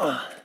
Ugh.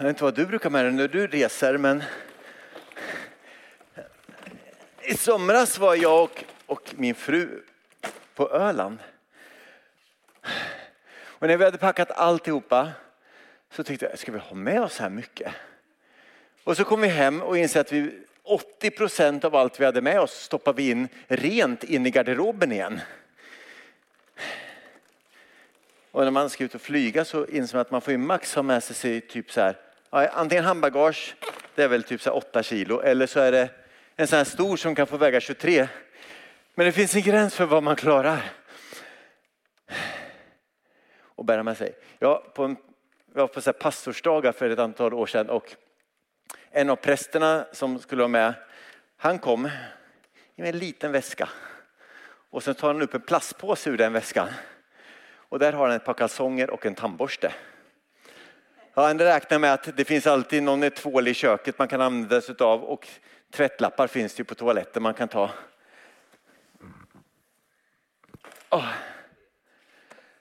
Jag vet inte vad du brukar med dig när du reser men i somras var jag och, och min fru på Öland. Och när vi hade packat alltihopa så tyckte jag, ska vi ha med oss här mycket? Och så kom vi hem och insåg att vi 80 procent av allt vi hade med oss stoppade vi in rent in i garderoben igen. Och när man ska ut och flyga så inser man att man får ju max ha med sig typ så här antingen handbagage, det är väl typ så 8 kilo, eller så är det en sån här stor som kan få väga 23. Men det finns en gräns för vad man klarar. Och bära med sig. Jag, på en, jag var på så pastorsdagar för ett antal år sedan och en av prästerna som skulle vara med, han kom i en liten väska. Och sen tar han upp en plastpåse ur den väskan. Och där har han ett par kalsonger och en tandborste. Han räknar med att det finns alltid någon tvål i köket man kan använda sig av och tvättlappar finns det på toaletten man kan ta. Oh.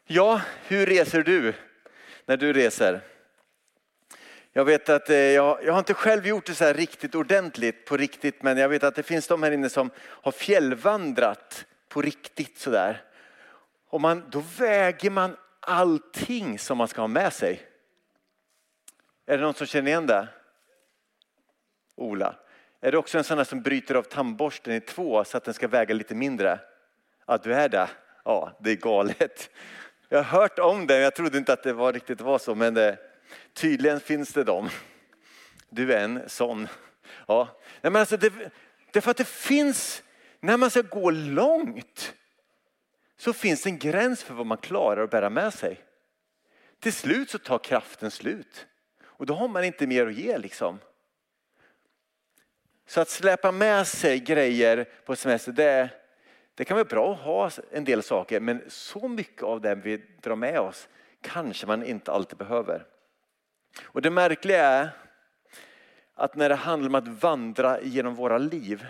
Ja, hur reser du när du reser? Jag vet att eh, jag, jag har inte själv gjort det så här riktigt ordentligt på riktigt men jag vet att det finns de här inne som har fjällvandrat på riktigt sådär. Och man, då väger man allting som man ska ha med sig. Är det någon som känner igen det? Ola. Är du också en sån där som bryter av tandborsten i två så att den ska väga lite mindre? Ja, du är det. Ja, det är galet. Jag har hört om det, jag trodde inte att det var riktigt var så, men det, tydligen finns det dem. Du är en sån. Ja. Nej, men alltså det, det är för att det finns, när man ska gå långt, så finns det en gräns för vad man klarar att bära med sig. Till slut så tar kraften slut. Och då har man inte mer att ge liksom. Så att släpa med sig grejer på semester, det, det kan vara bra att ha en del saker men så mycket av det vi drar med oss kanske man inte alltid behöver. Och det märkliga är att när det handlar om att vandra genom våra liv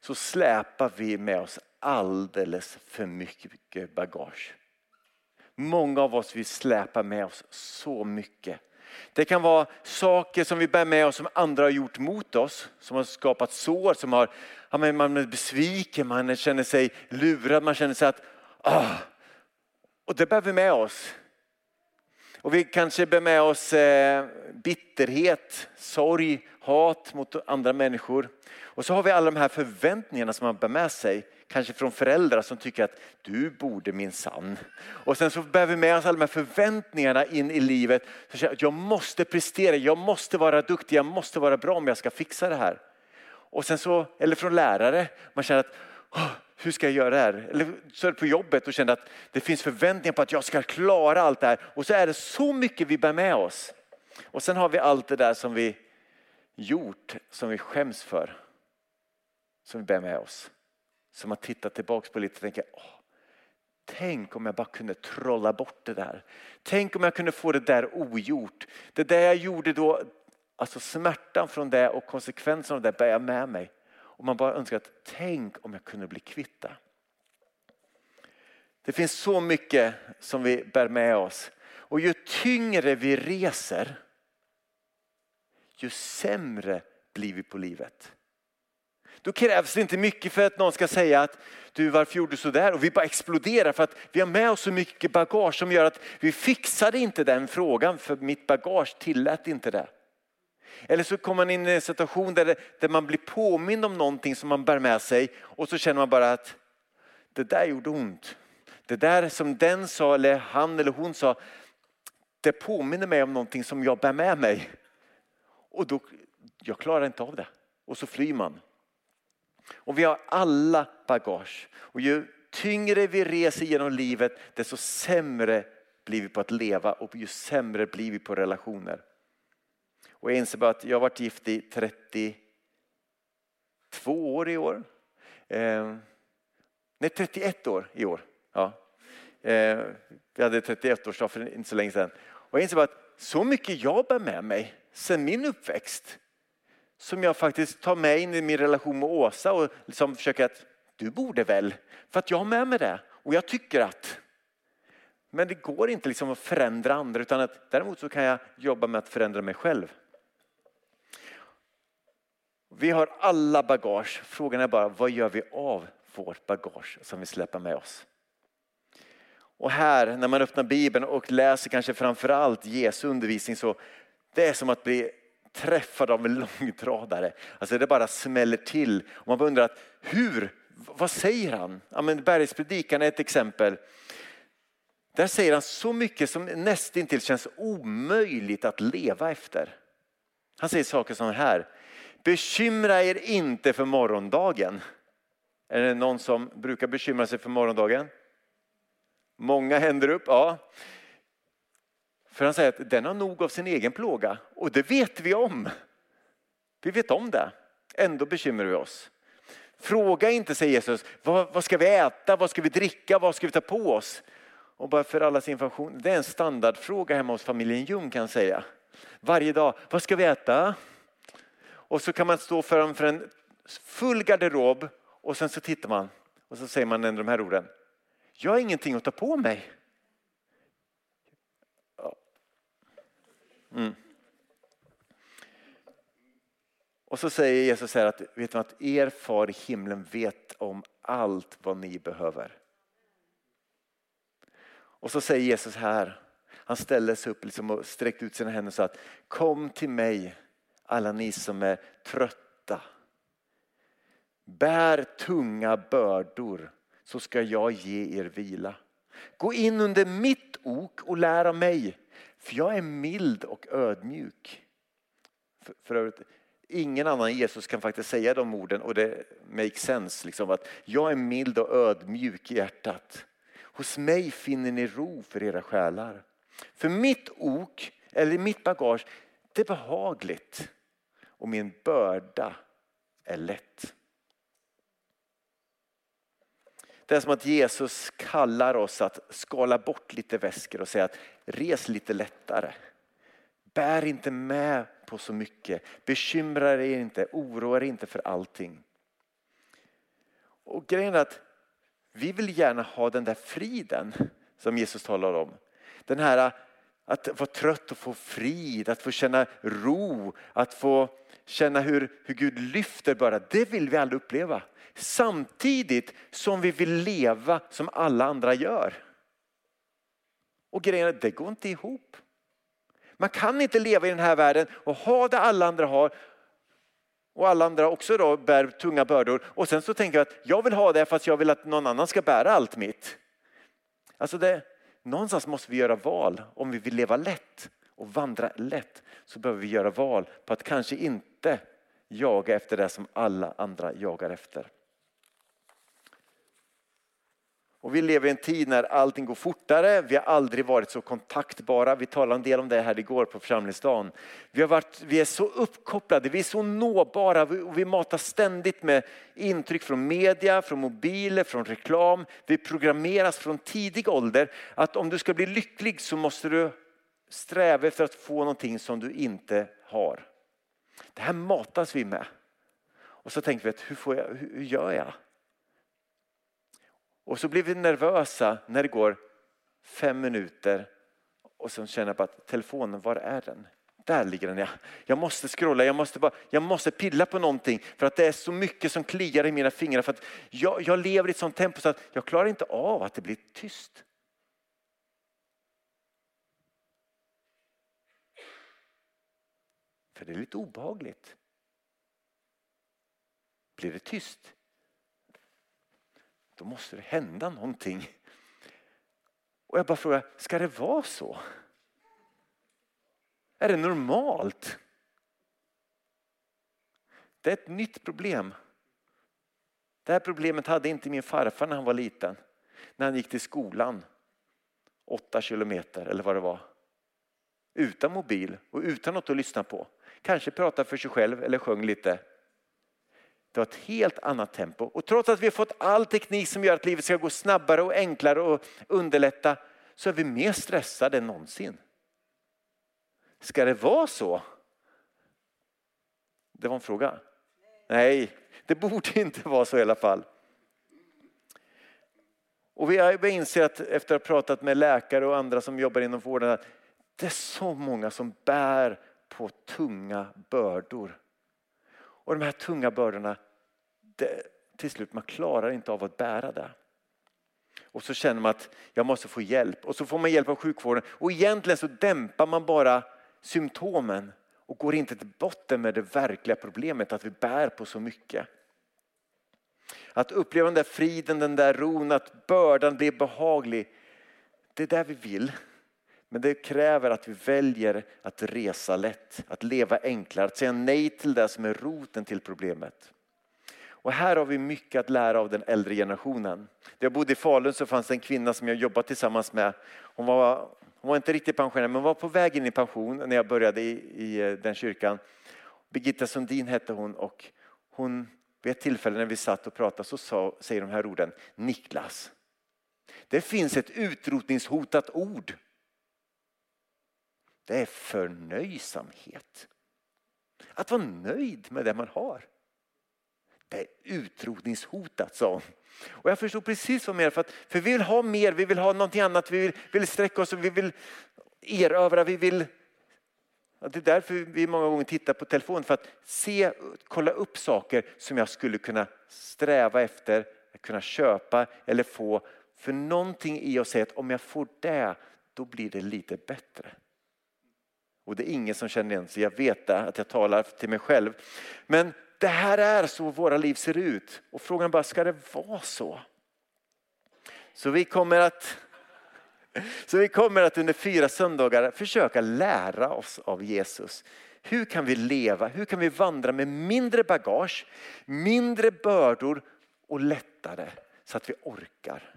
så släpar vi med oss alldeles för mycket bagage. Många av oss vill släpa med oss så mycket. Det kan vara saker som vi bär med oss som andra har gjort mot oss, som har skapat sår, som har, ja, man är besviken, man känner sig lurad, man känner sig att, ah. och det bär vi med oss. Och vi kanske bär med oss eh, bitterhet, sorg, hat mot andra människor. Och så har vi alla de här förväntningarna som man bär med sig kanske från föräldrar som tycker att du borde min sann. Och sen så bär vi med oss alla de här förväntningarna in i livet. Så jag måste prestera, jag måste vara duktig, jag måste vara bra om jag ska fixa det här. Och sen så, eller från lärare, man känner att hur ska jag göra det här? Eller så är det på jobbet och känner att det finns förväntningar på att jag ska klara allt det här. Och så är det så mycket vi bär med oss. Och sen har vi allt det där som vi gjort, som vi skäms för. Som vi bär med oss som man tittar tillbaka på lite och tänker, åh, tänk om jag bara kunde trolla bort det där. Tänk om jag kunde få det där ogjort. Det där jag gjorde då, alltså smärtan från det och konsekvenserna av det bär jag med mig. Och man bara önskar att tänk om jag kunde bli kvitta. Det finns så mycket som vi bär med oss. Och ju tyngre vi reser, ju sämre blir vi på livet. Då krävs det inte mycket för att någon ska säga att du varför gjorde du sådär? Och vi bara exploderar för att vi har med oss så mycket bagage som gör att vi fixade inte den frågan för mitt bagage tillät inte det. Eller så kommer man in i en situation där, det, där man blir påmind om någonting som man bär med sig och så känner man bara att det där gjorde ont. Det där som den sa eller han eller hon sa, det påminner mig om någonting som jag bär med mig. Och då, jag klarar inte av det. Och så flyr man. Och vi har alla bagage. Och ju tyngre vi reser genom livet desto sämre blir vi på att leva och ju sämre blir vi på relationer. Och jag inser bara att jag har varit gift i 32 år i år. Eh, nej, 31 år i år. Ja. Eh, vi hade 31-årsdag för inte så länge sedan. Och jag inser bara att så mycket jag bär med mig sedan min uppväxt som jag faktiskt tar med in i min relation med Åsa och liksom försöker att du borde väl, för att jag har med mig det och jag tycker att. Men det går inte liksom att förändra andra utan att däremot så kan jag jobba med att förändra mig själv. Vi har alla bagage. Frågan är bara vad gör vi av vårt bagage som vi släpper med oss? Och här när man öppnar Bibeln och läser kanske framförallt Jesu undervisning så det är som att bli träffad av en långtradare. Alltså det bara smäller till. Och man undrar hur, vad säger han? Ja, men Bergspredikan är ett exempel. Där säger han så mycket som nästintill känns omöjligt att leva efter. Han säger saker som här. Bekymra er inte för morgondagen. Är det någon som brukar bekymra sig för morgondagen? Många händer upp, ja. För han säger att den har nog av sin egen plåga och det vet vi om. Vi vet om det. Ändå bekymrar vi oss. Fråga inte, säger Jesus, vad, vad ska vi äta, vad ska vi dricka, vad ska vi ta på oss? Och bara för allas information, det är en standardfråga hemma hos familjen Ljung kan jag säga. Varje dag, vad ska vi äta? Och så kan man stå framför en full garderob och sen så tittar man och så säger man ändå de här orden. Jag har ingenting att ta på mig. Mm. Och så säger Jesus här att, vet du att er far i himlen vet om allt vad ni behöver. Och så säger Jesus här, han ställer sig upp liksom och sträckte ut sina händer och sa att kom till mig alla ni som är trötta. Bär tunga bördor så ska jag ge er vila. Gå in under mitt ok och lär av mig för jag är mild och ödmjuk. För, för övrigt, ingen annan Jesus kan faktiskt säga de orden och det makes sense. Liksom, att jag är mild och ödmjuk i hjärtat. Hos mig finner ni ro för era själar. För mitt ok, eller mitt bagage, det är behagligt och min börda är lätt. Det är som att Jesus kallar oss att skala bort lite väskor och säga att res lite lättare. Bär inte med på så mycket. Bekymra er inte, oroa er inte för allting. Och grejen är att vi vill gärna ha den där friden som Jesus talar om. Den här att vara trött och få frid, att få känna ro, att få känna hur, hur Gud lyfter bara. Det vill vi alla uppleva. Samtidigt som vi vill leva som alla andra gör. Och grejen är, det går inte ihop. Man kan inte leva i den här världen och ha det alla andra har och alla andra också då bär tunga bördor och sen så tänker jag att jag vill ha det fast jag vill att någon annan ska bära allt mitt. Alltså det, någonstans måste vi göra val om vi vill leva lätt och vandra lätt så behöver vi göra val på att kanske inte jaga efter det som alla andra jagar efter. Och vi lever i en tid när allting går fortare. Vi har aldrig varit så kontaktbara. Vi talade en del om det här igår på församlingsdagen. Vi, har varit, vi är så uppkopplade, vi är så nåbara och vi matas ständigt med intryck från media, från mobiler, från reklam. Vi programmeras från tidig ålder att om du ska bli lycklig så måste du sträva efter att få någonting som du inte har. Det här matas vi med. Och så tänker vi, att hur, får jag, hur gör jag? Och så blir vi nervösa när det går fem minuter och så känner jag på att telefonen, var är den? Där ligger den ja. Jag måste scrolla, jag måste, bara, jag måste pilla på någonting för att det är så mycket som kliar i mina fingrar. För att jag, jag lever i ett sånt tempo så att jag klarar inte av att det blir tyst. För det är lite obehagligt. Blir det tyst, då måste det hända någonting. Och jag bara frågar, ska det vara så? Är det normalt? det är ett nytt problem. Det här problemet hade inte min farfar när han var liten. När han gick till skolan. Åtta kilometer eller vad det var. Utan mobil och utan något att lyssna på. Kanske pratade för sig själv eller sjöng lite. Det var ett helt annat tempo. Och trots att vi har fått all teknik som gör att livet ska gå snabbare och enklare och underlätta så är vi mer stressade än någonsin. Ska det vara så? Det var en fråga. Nej, det borde inte vara så i alla fall. Och vi inser att efter att ha pratat med läkare och andra som jobbar inom vården att det är så många som bär på tunga bördor. Och de här tunga bördorna, det, till slut man klarar inte av att bära det. Och så känner man att jag måste få hjälp och så får man hjälp av sjukvården och egentligen så dämpar man bara symptomen och går inte till botten med det verkliga problemet att vi bär på så mycket. Att uppleva den där friden, den där ron, att bördan blir behaglig. Det är där vi vill. Men det kräver att vi väljer att resa lätt, att leva enklare, att säga nej till det som är roten till problemet. Och här har vi mycket att lära av den äldre generationen. När jag bodde i Falun så fanns det en kvinna som jag jobbat tillsammans med. Hon var, hon var inte riktigt pensionär men var på väg in i pension när jag började i, i eh, den kyrkan. Birgitta Sundin hette hon och hon, vid ett tillfälle när vi satt och pratade så sa, säger de här orden, Niklas, det finns ett utrotningshotat ord. Det är förnöjsamhet. Att vara nöjd med det man har. Det är utrotningshotat, sa hon. Och jag förstod precis vad hon för, att, för vi vill ha mer, vi vill ha någonting annat, vi vill, vill sträcka oss och vi vill erövra, vi vill det är därför vi många gånger tittar på telefonen för att se, kolla upp saker som jag skulle kunna sträva efter, kunna köpa eller få. För någonting i oss säger att om jag får det, då blir det lite bättre. Och det är ingen som känner igen sig, jag vet det, att jag talar till mig själv. Men det här är så våra liv ser ut. Och frågan bara, ska det vara så? Så vi kommer att så vi kommer att under fyra söndagar försöka lära oss av Jesus. Hur kan vi leva? Hur kan vi vandra med mindre bagage, mindre bördor och lättare så att vi orkar?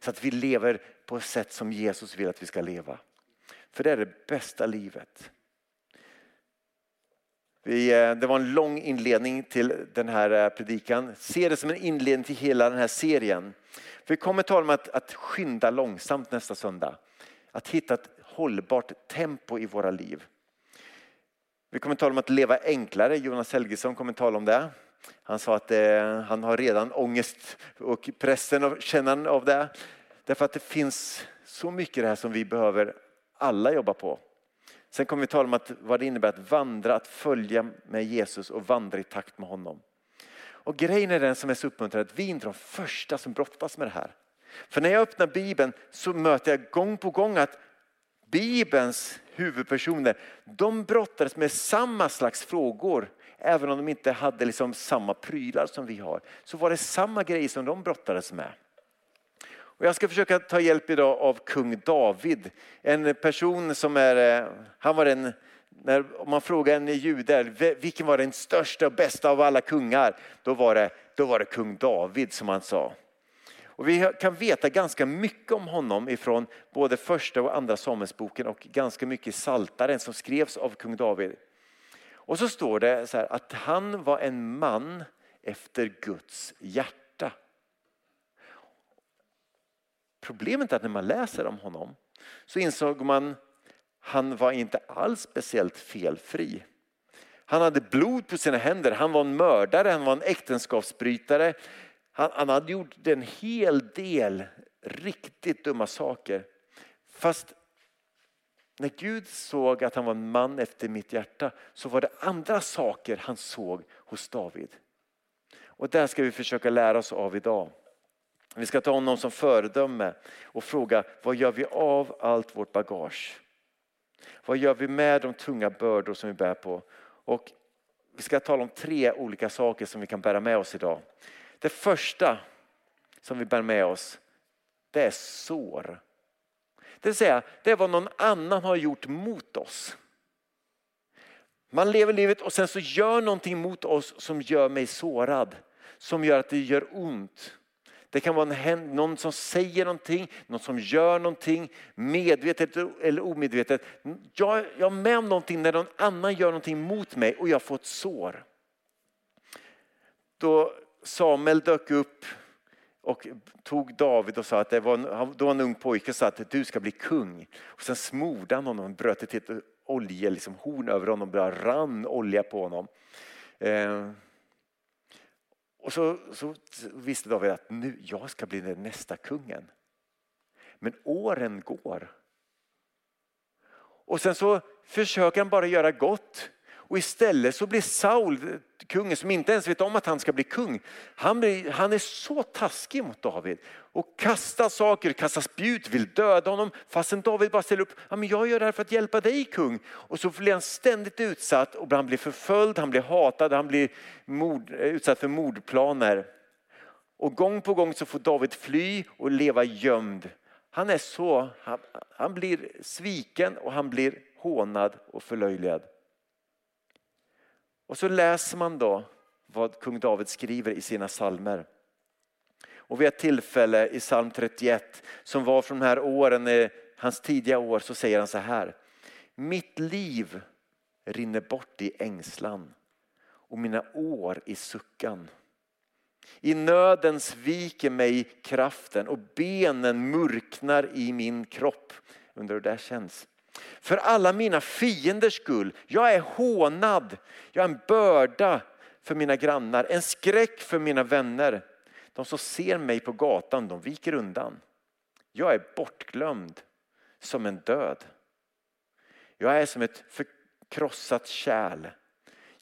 Så att vi lever på ett sätt som Jesus vill att vi ska leva. För det är det bästa livet. Vi, eh, det var en lång inledning till den här eh, predikan. Se det som en inledning till hela den här serien. För vi kommer tala om att, att skynda långsamt nästa söndag. Att hitta ett hållbart tempo i våra liv. Vi kommer tala om att leva enklare. Jonas Helgesson kommer tala om det. Han sa att eh, han har redan ångest och pressen och kännan av det. Därför att det finns så mycket det här som vi behöver alla jobba på. Sen kommer vi tala om att, vad det innebär att vandra, att följa med Jesus och vandra i takt med honom. Och grejen är den som är så uppmuntrande att vi är inte de första som brottas med det här. För när jag öppnar Bibeln så möter jag gång på gång att Bibelns huvudpersoner, de brottades med samma slags frågor. Även om de inte hade liksom samma prylar som vi har. Så var det samma grejer som de brottades med. Och jag ska försöka ta hjälp idag av kung David. En person som är, eh, han var en när, om man frågar en jude vilken var den största och bästa av alla kungar, då var det, då var det kung David som han sa. Och vi kan veta ganska mycket om honom ifrån både första och andra Samuelsboken och ganska mycket i Saltaren som skrevs av kung David. Och så står det så här, att han var en man efter Guds hjärta. Problemet är att när man läser om honom så insåg man han var inte alls speciellt felfri. Han hade blod på sina händer, han var en mördare, han var en äktenskapsbrytare. Han, han hade gjort en hel del riktigt dumma saker. Fast när Gud såg att han var en man efter mitt hjärta så var det andra saker han såg hos David. Och där ska vi försöka lära oss av idag. Vi ska ta honom som föredöme och fråga vad gör vi av allt vårt bagage? Vad gör vi med de tunga bördor som vi bär på? Och vi ska tala om tre olika saker som vi kan bära med oss idag. Det första som vi bär med oss, det är sår. Det vill säga, det är vad någon annan har gjort mot oss. Man lever livet och sen så gör någonting mot oss som gör mig sårad. Som gör att det gör ont. Det kan vara någon som säger någonting, någon som gör någonting, medvetet eller omedvetet. Jag, jag är med om någonting när någon annan gör någonting mot mig och jag får ett sår. Då Samuel dök upp och tog David och sa att det var, då var en ung pojke och sa att du ska bli kung. Och sen smorde han honom och bröt ett helt olje, liksom horn över honom och rann olja på honom. Eh, och så, så visste David att nu, jag ska bli den nästa kungen. Men åren går. Och sen så försöker han bara göra gott. Och istället så blir Saul, kungen som inte ens vet om att han ska bli kung, han, blir, han är så taskig mot David och kastar saker, kastar spjut, vill döda honom fastän David bara ställer upp, ja, men jag gör det här för att hjälpa dig kung. Och så blir han ständigt utsatt och han blir förföljd, han blir hatad, han blir mord, utsatt för mordplaner. Och gång på gång så får David fly och leva gömd. Han är så, han, han blir sviken och han blir hånad och förlöjligad. Och så läser man då vad kung David skriver i sina salmer. Och vid ett tillfälle i psalm 31 som var från de här åren, eh, hans tidiga år, så säger han så här. Mitt liv rinner bort i ängslan och mina år i suckan. I nöden sviker mig kraften och benen mörknar i min kropp. Undrar hur det känns. För alla mina fienders skull. Jag är hånad. Jag är en börda för mina grannar, en skräck för mina vänner. De som ser mig på gatan, de viker undan. Jag är bortglömd som en död. Jag är som ett förkrossat kärl.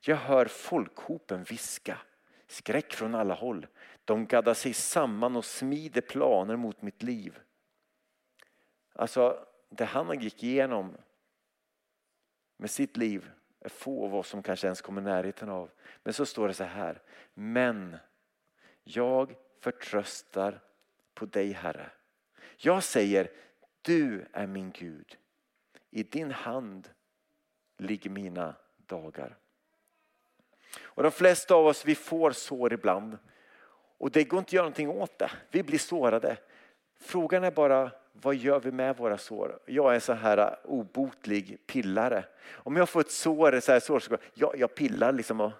Jag hör folkhopen viska, skräck från alla håll. De gaddar sig samman och smider planer mot mitt liv. Alltså, det han gick igenom med sitt liv är få av oss som kanske ens kommer i närheten av. Men så står det så här. Men jag förtröstar på dig Herre. Jag säger du är min Gud. I din hand ligger mina dagar. Och de flesta av oss vi får sår ibland. Och det går inte att göra någonting åt det. Vi blir sårade. Frågan är bara vad gör vi med våra sår? Jag är en så här obotlig pillare. Om jag får ett sår, så här sår så jag, jag pillar liksom och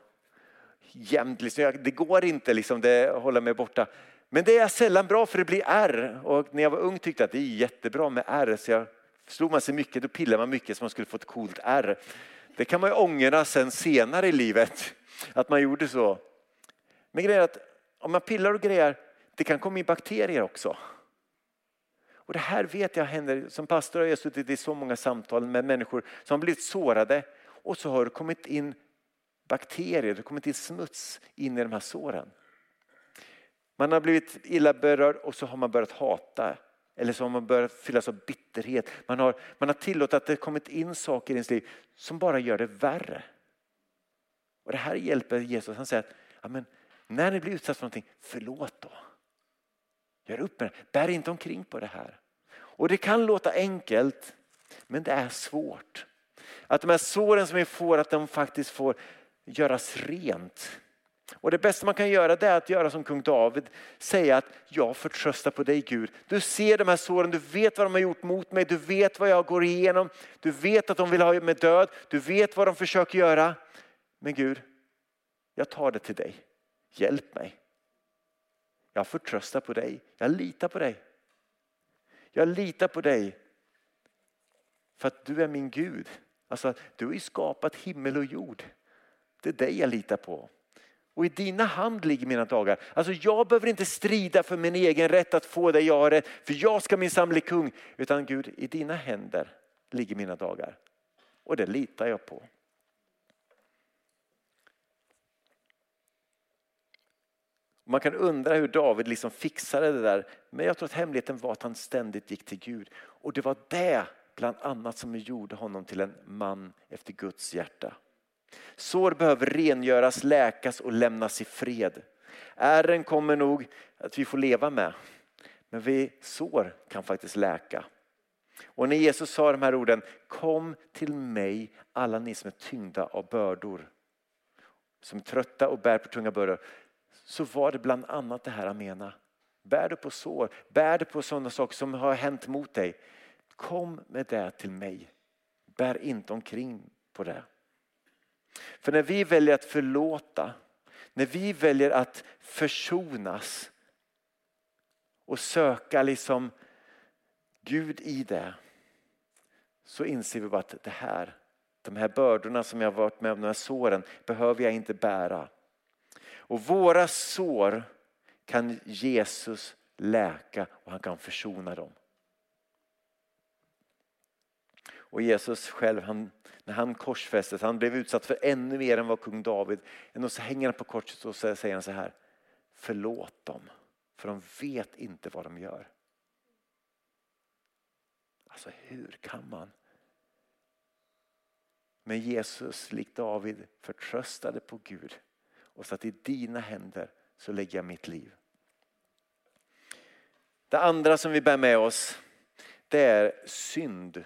jämt. Liksom. Det går inte liksom, det håller mig borta. Men det är sällan bra för det blir ärr. Och när jag var ung tyckte jag att det är jättebra med ärr. Så jag slog man sig mycket, då pillade man mycket så man skulle få ett coolt ärr. Det kan man ju ångra sen senare i livet, att man gjorde så. Men grejen är att om man pillar och grejer, det kan komma in bakterier också. Och det här vet jag händer, som pastor har jag suttit i så många samtal med människor som har blivit sårade och så har det kommit in bakterier, det har kommit in smuts in i de här såren. Man har blivit illa berörd och så har man börjat hata. Eller så har man börjat fyllas av bitterhet. Man har, man har tillåtit att det kommit in saker i ens liv som bara gör det värre. Och det här hjälper Jesus. Han säger att ja, men, när ni blir utsatta för någonting, förlåt då. Gör upp med det. Bär inte omkring på det här. Och det kan låta enkelt, men det är svårt. Att de här såren som vi får, att de faktiskt får göras rent. Och det bästa man kan göra det är att göra som kung David, säga att jag förtröstar på dig Gud. Du ser de här såren, du vet vad de har gjort mot mig, du vet vad jag går igenom, du vet att de vill ha mig död, du vet vad de försöker göra. Men Gud, jag tar det till dig. Hjälp mig. Jag förtröstar på dig. Jag litar på dig. Jag litar på dig för att du är min Gud. Alltså, du har ju skapat himmel och jord. Det är dig jag litar på. Och i dina hand ligger mina dagar. Alltså jag behöver inte strida för min egen rätt att få det jag har rätt. För jag ska minsann bli kung. Utan Gud, i dina händer ligger mina dagar. Och det litar jag på. Man kan undra hur David liksom fixade det där. Men jag tror att hemligheten var att han ständigt gick till Gud. Och det var det bland annat som gjorde honom till en man efter Guds hjärta. Sår behöver rengöras, läkas och lämnas i fred. Ärren kommer nog att vi får leva med. Men vi sår kan faktiskt läka. Och när Jesus sa de här orden, kom till mig alla ni som är tyngda av bördor, som är trötta och bär på tunga bördor, så var det bland annat det här han menade. Bär du på sår, bär du på sådana saker som har hänt mot dig. Kom med det till mig. Bär inte omkring på det. För när vi väljer att förlåta, när vi väljer att försonas och söka liksom Gud i det så inser vi bara att det här, de här bördorna som jag varit med om, de här såren behöver jag inte bära. Och våra sår kan Jesus läka och han kan försona dem. Och Jesus själv, han, när han korsfästes, han blev utsatt för ännu mer än vad kung David. Och så hänger han på korset och så säger han så här, förlåt dem, för de vet inte vad de gör. Alltså hur kan man? Men Jesus, likt David, förtröstade på Gud och så att i dina händer så lägger jag mitt liv. Det andra som vi bär med oss det är synd.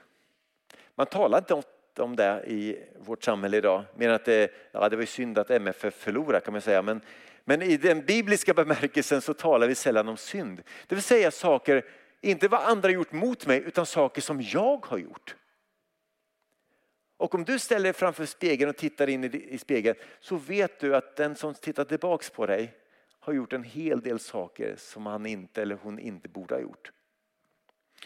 Man talar inte om det i vårt samhälle idag. Mer att det, ja, det var synd att MFF förlorade kan man säga. Men, men i den bibliska bemärkelsen så talar vi sällan om synd. Det vill säga saker, inte vad andra har gjort mot mig utan saker som jag har gjort. Och om du ställer dig framför spegeln och tittar in i spegeln så vet du att den som tittar tillbaks på dig har gjort en hel del saker som han inte eller hon inte borde ha gjort.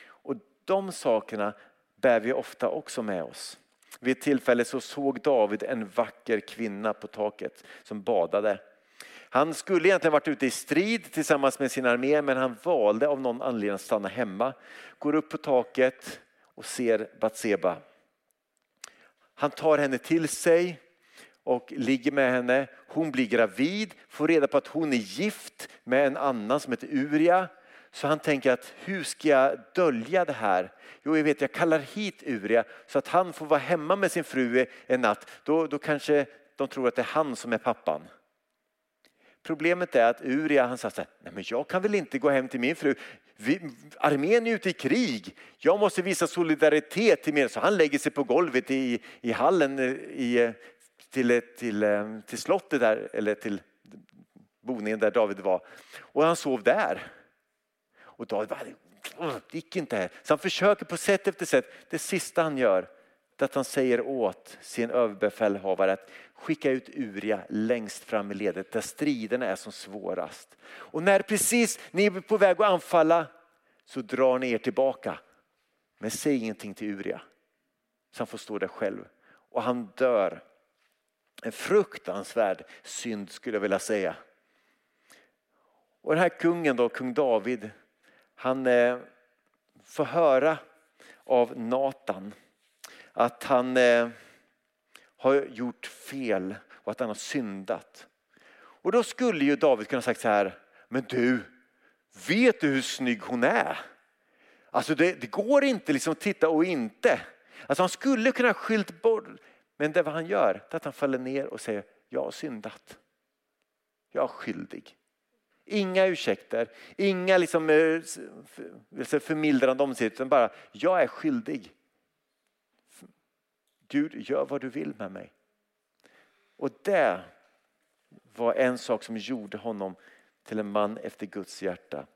Och de sakerna bär vi ofta också med oss. Vid ett tillfälle så såg David en vacker kvinna på taket som badade. Han skulle egentligen varit ute i strid tillsammans med sin armé men han valde av någon anledning att stanna hemma. Går upp på taket och ser Batseba. Han tar henne till sig och ligger med henne. Hon blir gravid, får reda på att hon är gift med en annan som heter Uria. Så han tänker att hur ska jag dölja det här? Jo, jag vet, jag kallar hit Uria så att han får vara hemma med sin fru en natt. Då, då kanske de tror att det är han som är pappan. Problemet är att Uria han sa så här, nej men jag kan väl inte gå hem till min fru. Vi, armén är ute i krig. Jag måste visa solidaritet till min. Så han lägger sig på golvet i, i hallen eh, i, eh, till, eh, till, till slottet där, eller till boningen där David var. Och han sov där. Och David bara, det gick inte här. Så han försöker på sätt efter sätt. Det sista han gör att han säger åt sin överbefälhavare att skicka ut Uria längst fram i ledet där striderna är som svårast. Och när precis ni är på väg att anfalla så drar ni er tillbaka. Men säg ingenting till Uria. Så han får stå där själv. Och han dör. En fruktansvärd synd skulle jag vilja säga. Och den här kungen då, kung David, han eh, får höra av Natan att han eh, har gjort fel och att han har syndat. Och då skulle ju David kunna sagt så här, men du, vet du hur snygg hon är? Alltså det, det går inte liksom att titta och inte. Alltså han skulle kunna skylt bort, men det vad han gör är att han faller ner och säger, jag har syndat. Jag är skyldig. Inga ursäkter, inga liksom eh, förmildrande omständigheter utan bara jag är skyldig. Gud, gör vad du vill med mig. Och det var en sak som gjorde honom till en man efter Guds hjärta.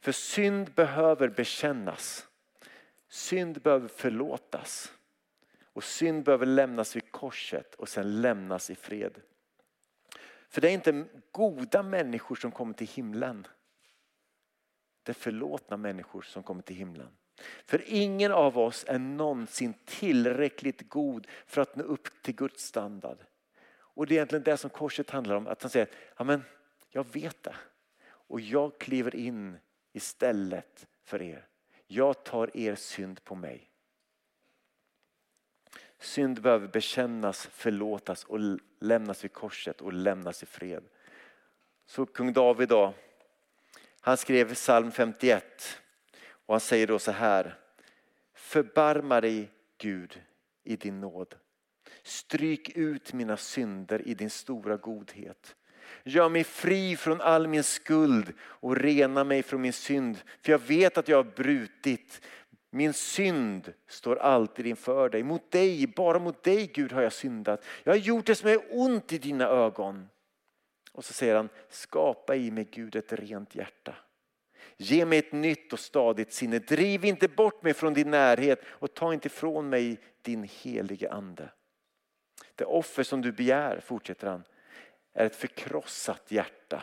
För synd behöver bekännas. Synd behöver förlåtas. Och synd behöver lämnas vid korset och sen lämnas i fred. För det är inte goda människor som kommer till himlen. Det är förlåtna människor som kommer till himlen. För ingen av oss är någonsin tillräckligt god för att nå upp till Guds standard. Och det är egentligen det som korset handlar om. Att han säger, Amen, jag vet det. Och jag kliver in istället för er. Jag tar er synd på mig. Synd behöver bekännas, förlåtas och lämnas vid korset och lämnas i fred. Så kung David då, han skrev psalm 51 och han säger då så här. Förbarma dig Gud i din nåd. Stryk ut mina synder i din stora godhet. Gör mig fri från all min skuld och rena mig från min synd. För jag vet att jag har brutit Min synd står alltid inför dig. Mot dig, bara mot dig Gud har jag syndat. Jag har gjort det som är ont i dina ögon. Och så säger han, skapa i mig Gud ett rent hjärta. Ge mig ett nytt och stadigt sinne. Driv inte bort mig från din närhet och ta inte ifrån mig din helige ande. Det offer som du begär, fortsätter han, är ett förkrossat hjärta.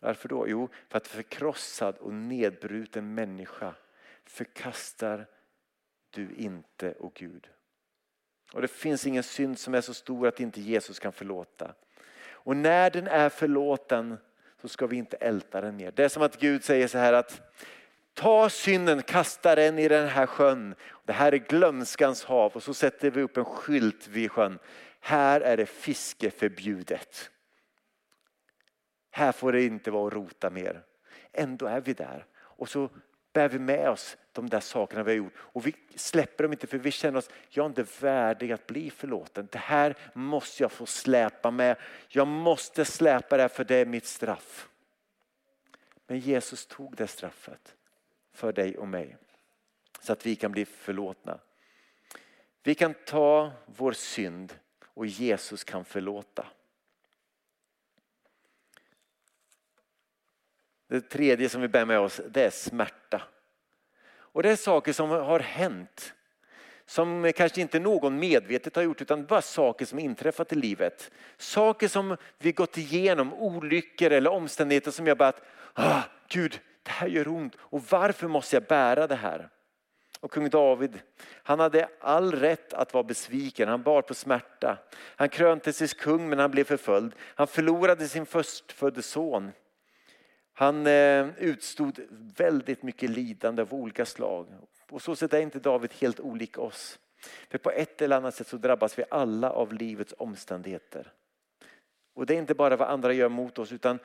Varför då? Jo, för att förkrossad och nedbruten människa förkastar du inte, och Gud. Och det finns ingen synd som är så stor att inte Jesus kan förlåta. Och när den är förlåten så ska vi inte älta den mer. Det är som att Gud säger så här att ta synden, kasta den i den här sjön. Det här är glömskans hav och så sätter vi upp en skylt vid sjön. Här är det fiske förbjudet. Här får det inte vara att rota mer. Ändå är vi där. Och så bär vi med oss de där sakerna vi har gjort. Och vi släpper dem inte för vi känner oss, jag är inte värdig att bli förlåten. Det här måste jag få släpa med. Jag måste släpa det här för det är mitt straff. Men Jesus tog det straffet för dig och mig. Så att vi kan bli förlåtna. Vi kan ta vår synd och Jesus kan förlåta. Det tredje som vi bär med oss det är smärta. Och det är saker som har hänt. Som kanske inte någon medvetet har gjort utan bara saker som inträffat i livet. Saker som vi gått igenom, olyckor eller omständigheter som jag bara, ah, Gud det här gör ont och varför måste jag bära det här? Och kung David, han hade all rätt att vara besviken, han bar på smärta. Han kröntes kung men han blev förföljd. Han förlorade sin förstfödde son. Han eh, utstod väldigt mycket lidande av olika slag. På så sätt är inte David helt olik oss. För på ett eller annat sätt så drabbas vi alla av livets omständigheter. Och det är inte bara vad andra gör mot oss utan,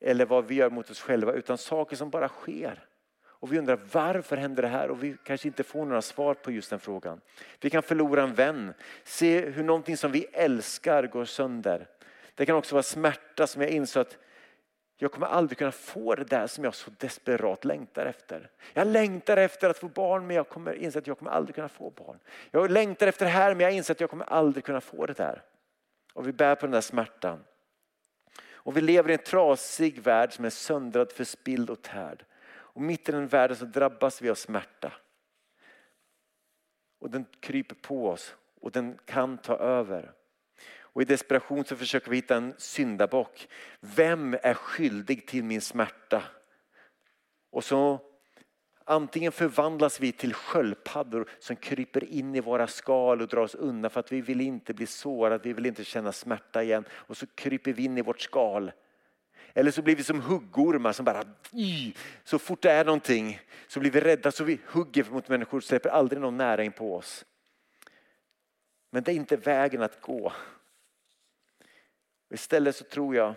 eller vad vi gör mot oss själva utan saker som bara sker. Och vi undrar varför händer det här och vi kanske inte får några svar på just den frågan. Vi kan förlora en vän, se hur någonting som vi älskar går sönder. Det kan också vara smärta som jag insåg att jag kommer aldrig kunna få det där som jag så desperat längtar efter. Jag längtar efter att få barn men jag kommer inse att jag kommer aldrig kunna få barn. Jag längtar efter det här men jag inser att jag kommer aldrig kunna få det där. Och vi bär på den där smärtan. Och vi lever i en trasig värld som är söndrad, förspilld och tärd. Och mitt i den världen så drabbas vi av smärta. Och den kryper på oss och den kan ta över. Och i desperation så försöker vi hitta en syndabock. Vem är skyldig till min smärta? Och så antingen förvandlas vi till sköldpaddor som kryper in i våra skal och drar oss undan för att vi vill inte bli sårade, vi vill inte känna smärta igen. Och så kryper vi in i vårt skal. Eller så blir vi som huggormar som bara, så fort det är någonting så blir vi rädda så vi hugger mot människor och släpper aldrig någon nära in på oss. Men det är inte vägen att gå. Istället så tror jag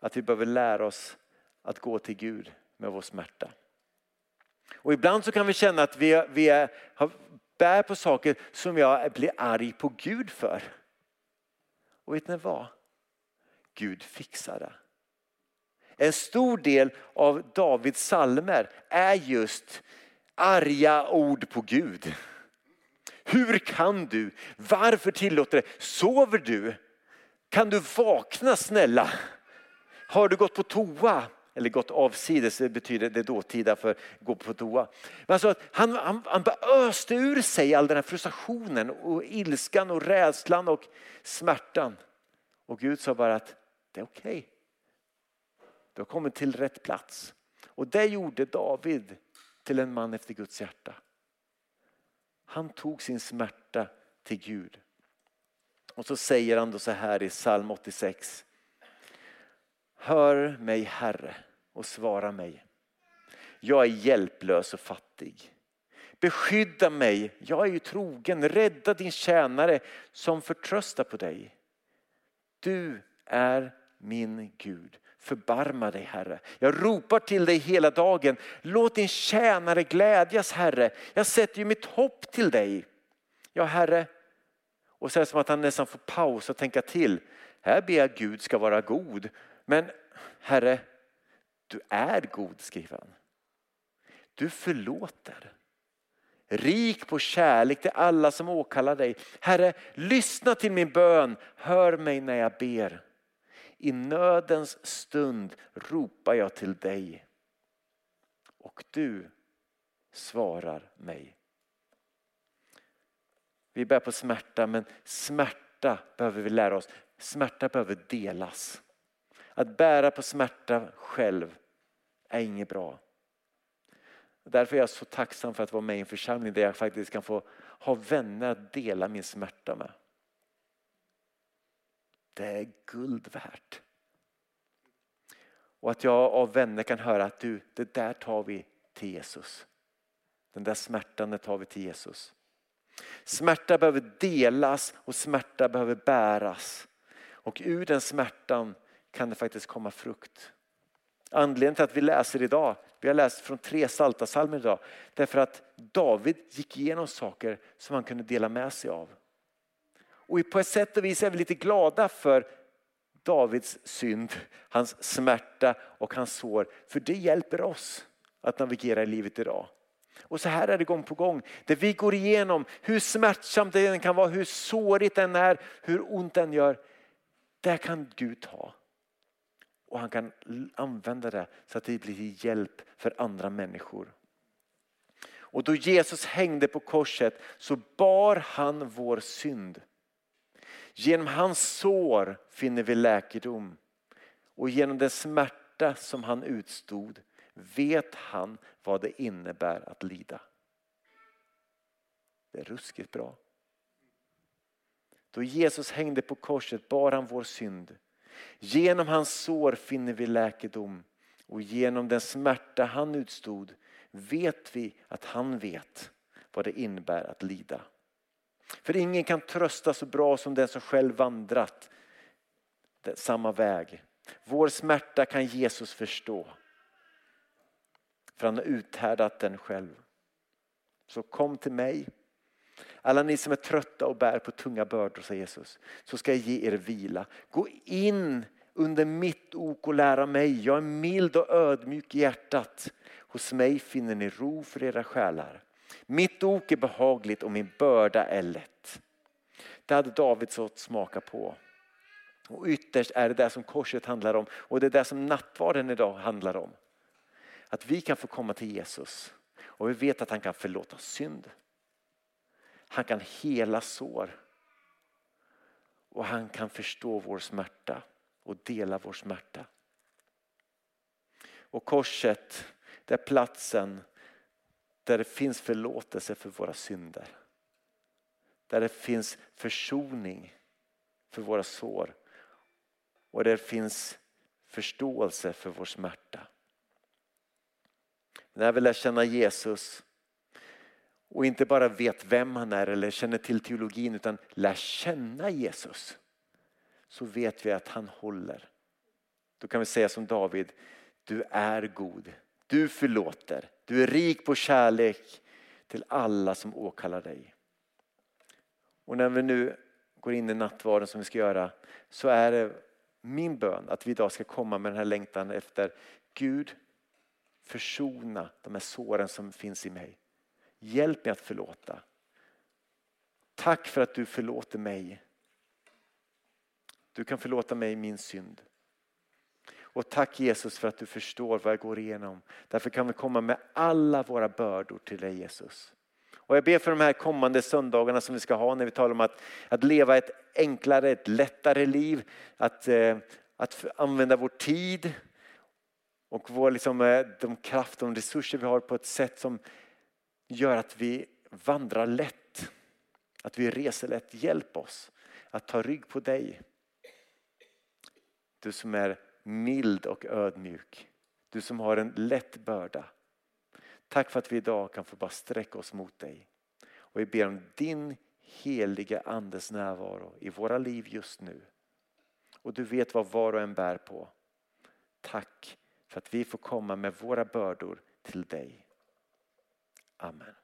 att vi behöver lära oss att gå till Gud med vår smärta. Och ibland så kan vi känna att vi, vi är, har, bär på saker som jag blir arg på Gud för. Och vet ni vad? Gud fixar det. En stor del av Davids salmer är just arga ord på Gud. Hur kan du? Varför tillåter det? Sover du? Kan du vakna snälla? Har du gått på toa? Eller gått avsides, det betyder det dåtida för gå på toa. Men alltså, han, han, han öste ur sig all den här frustrationen och ilskan och rädslan och smärtan. Och Gud sa bara att det är okej. Okay. Du har kommit till rätt plats. Och det gjorde David till en man efter Guds hjärta. Han tog sin smärta till Gud. Och så säger han då så här i psalm 86. Hör mig Herre och svara mig. Jag är hjälplös och fattig. Beskydda mig, jag är ju trogen. Rädda din tjänare som förtröstar på dig. Du är min Gud. Förbarma dig Herre. Jag ropar till dig hela dagen. Låt din tjänare glädjas Herre. Jag sätter ju mitt hopp till dig. Ja Herre, och så är det som att han nästan får paus och tänka till. Här ber jag Gud ska vara god. Men Herre, du är god skriver han. Du förlåter. Rik på kärlek till alla som åkallar dig. Herre, lyssna till min bön. Hör mig när jag ber. I nödens stund ropar jag till dig. Och du svarar mig. Vi bär på smärta men smärta behöver vi lära oss. Smärta behöver delas. Att bära på smärta själv är inget bra. Därför är jag så tacksam för att vara med i en församling där jag faktiskt kan få ha vänner att dela min smärta med. Det är guld värt. Och att jag av vänner kan höra att du, det där tar vi till Jesus. Den där smärtan tar vi till Jesus. Smärta behöver delas och smärta behöver bäras. Och ur den smärtan kan det faktiskt komma frukt. Anledningen till att vi läser idag, vi har läst från tre salta idag, därför att David gick igenom saker som han kunde dela med sig av. Och på ett sätt och vis är vi lite glada för Davids synd, hans smärta och hans sår. För det hjälper oss att navigera i livet idag. Och så här är det gång på gång. Där vi går igenom hur smärtsamt det än kan vara, hur sårigt den är, hur ont den gör. Där kan Gud ta. Och han kan använda det så att det blir till hjälp för andra människor. Och då Jesus hängde på korset så bar han vår synd. Genom hans sår finner vi läkedom och genom den smärta som han utstod vet han vad det innebär att lida. Det är ruskigt bra. Då Jesus hängde på korset bar han vår synd. Genom hans sår finner vi läkedom och genom den smärta han utstod vet vi att han vet vad det innebär att lida. För ingen kan trösta så bra som den som själv vandrat samma väg. Vår smärta kan Jesus förstå. För han har uthärdat den själv. Så kom till mig. Alla ni som är trötta och bär på tunga bördor, säger Jesus, så ska jag ge er vila. Gå in under mitt ok och lära mig. Jag är mild och ödmjuk i hjärtat. Hos mig finner ni ro för era själar. Mitt ok är behagligt och min börda är lätt. Det hade David fått smaka på. Och ytterst är det det som korset handlar om och det är det som nattvarden idag handlar om. Att vi kan få komma till Jesus och vi vet att han kan förlåta synd. Han kan hela sår. Och han kan förstå vår smärta och dela vår smärta. Och korset, det är platsen där det finns förlåtelse för våra synder. Där det finns försoning för våra sår. Och där det finns förståelse för vår smärta. När vi lär känna Jesus och inte bara vet vem han är eller känner till teologin utan lär känna Jesus så vet vi att han håller. Då kan vi säga som David, du är god, du förlåter, du är rik på kärlek till alla som åkallar dig. Och när vi nu går in i nattvarden som vi ska göra så är det min bön att vi idag ska komma med den här längtan efter Gud försona de här såren som finns i mig. Hjälp mig att förlåta. Tack för att du förlåter mig. Du kan förlåta mig min synd. Och tack Jesus för att du förstår vad jag går igenom. Därför kan vi komma med alla våra bördor till dig Jesus. Och jag ber för de här kommande söndagarna som vi ska ha när vi talar om att, att leva ett enklare, ett lättare liv. Att, eh, att använda vår tid och vår, liksom, eh, de kraft och resurser vi har på ett sätt som gör att vi vandrar lätt. Att vi reser lätt. Hjälp oss att ta rygg på dig. Du som är mild och ödmjuk. Du som har en lätt börda. Tack för att vi idag kan få bara sträcka oss mot dig. Och vi ber om din heliga andes närvaro i våra liv just nu. Och du vet vad var och en bär på. Tack för att vi får komma med våra bördor till dig. Amen.